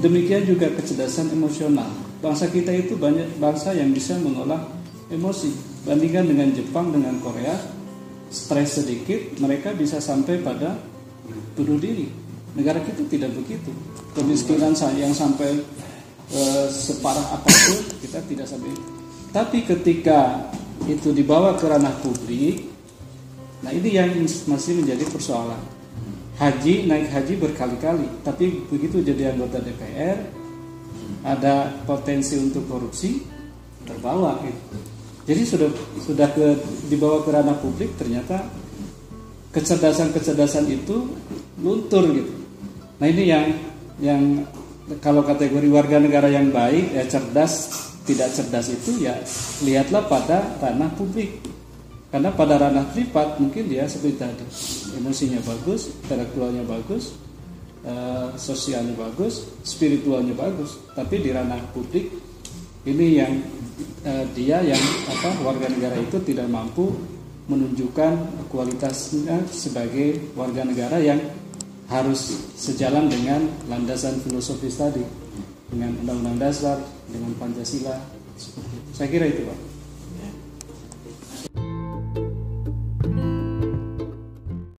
demikian juga kecerdasan emosional. Bangsa kita itu banyak bangsa yang bisa mengolah emosi. Bandingkan dengan Jepang dengan Korea, stres sedikit mereka bisa sampai pada bunuh diri. Negara kita tidak begitu. Kemiskinan yang sampai e, separah apa pun kita tidak sampai. Tapi ketika itu dibawa ke ranah publik, nah ini yang masih menjadi persoalan. Haji naik haji berkali-kali, tapi begitu jadi anggota DPR, ada potensi untuk korupsi terbawa gitu. Jadi sudah sudah ke dibawa ke ranah publik ternyata kecerdasan-kecerdasan itu luntur gitu. Nah ini yang yang kalau kategori warga negara yang baik ya cerdas tidak cerdas itu ya lihatlah pada ranah publik. Karena pada ranah privat mungkin dia seperti tadi emosinya bagus, intelektualnya bagus, uh, sosialnya bagus, spiritualnya bagus. Tapi di ranah publik ini yang uh, dia yang apa warga negara itu tidak mampu menunjukkan kualitasnya sebagai warga negara yang harus sejalan dengan landasan filosofis tadi dengan undang-undang dasar dengan pancasila saya kira itu pak